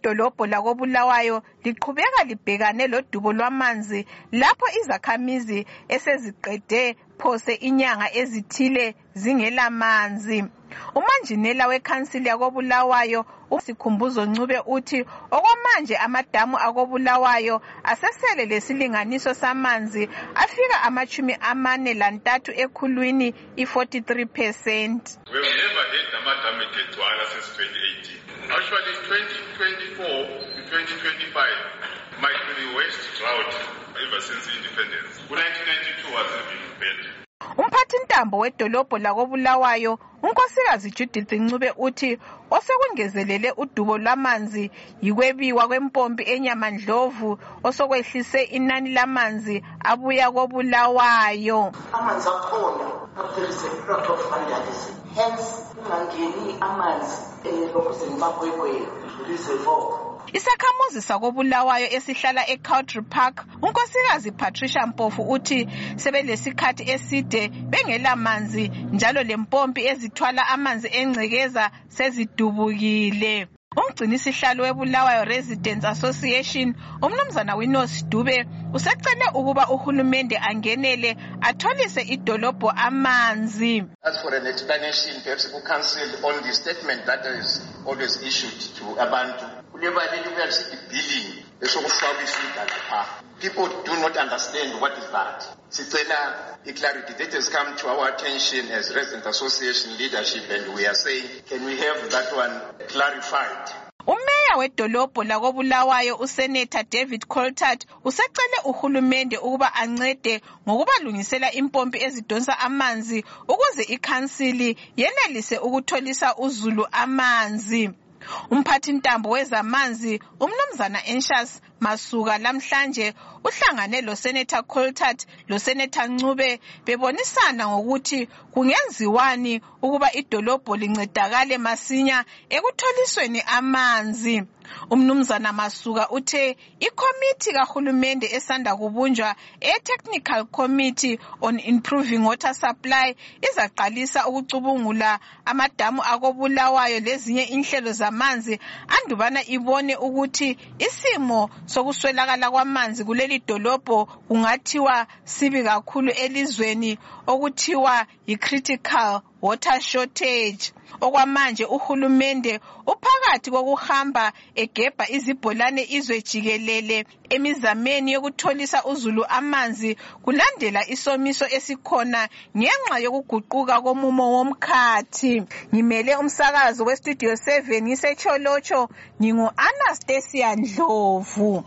wedolobho lakobulawayo liqhubeka libhekane lodubo lwamanzi lapho izakhamizi eseziqede phose inyanga ezithile zingelamanzi umanjinela wekhansili yakobulawayo usikhumbuzo ncube uthi okwamanje amadamu akobulawayo asesele lesilinganiso samanzi afika amachumi amane lantathu ekhulwini i-43 percent We have never had amadamu egcwala since 2018. Actually, 2024 to 2025 might be the worst drought ever since independence. Umphathintambo wedolobho lakobulawayo unkosikazi judith ncube uthi osekungezelele udubo lwamanzi yikwebiwa kwempompi enyamandlovu osokwehlise inani lamanzi abuya kobulawayo. Amanzi akhona there is a lot of vandalism. Hence kungangeni amanzi elokhuzeni magwegwe reservoir isakhamuzi sakobulawayo esihlala ecoutry park unkosikazi patricia mpofu uthi sebelesikhathi eside bengelamanzi njalo lempompi ezithwala amanzi engcekeza sezidubukile umgcinisihlalo webulawayo residents association umnumzana winos dube usecele ukuba uhulumende angenele atholise idolobho amanzi As for an explanation, perhaps we cancel on the statement that is always issued to abantu. Kulebali elibuya lisithi billing esokufakwa iswida lapha. People do not understand what is that. Sicela i-clarity that has come to our attention as resident association leadership and we are saying, can we have that one clarified? umeya wedolobho lakobulawayo useneta david coltart usecele uhulumende ukuba ancede ngokubalungisela impompi ezidonsa amanzi ukuze ikhansili yenelise ukutholisa uzulu amanzi umphathintambo wezamanzi umnumzana enshas masuka lamhlanje uhlangane loseneta coltart loseneta ncube bebonisana ngokuthi kungenziwani ukuba idolobho lincedakale masinya ekutholisweni amanzi. Umnumzana masuka uthe ikhomithi kahulumende esanda kubunjwa e-technical committee on improving water supply izaqalisa ukucubungula amadamu akobulawayo lezinye inhlelo zamanzi andubana ibone ukuthi isimo sokuswelakala kwamanzi kuleli dolobho kungathiwa sibi kakhulu elizweni okuthiwa yi-critical water shortage. Okwamanje uhulumende uphakathi kokuhamba egebha izibholane izwe jikelele emizameni yokutholisa uzulu amanzi kulandela isomiso esikhona ngenxa yokuguquka komumo womkhathi. Ngimele umsakazo westudio 7 ngisecholotsho ngingu-anastasia ndlovu.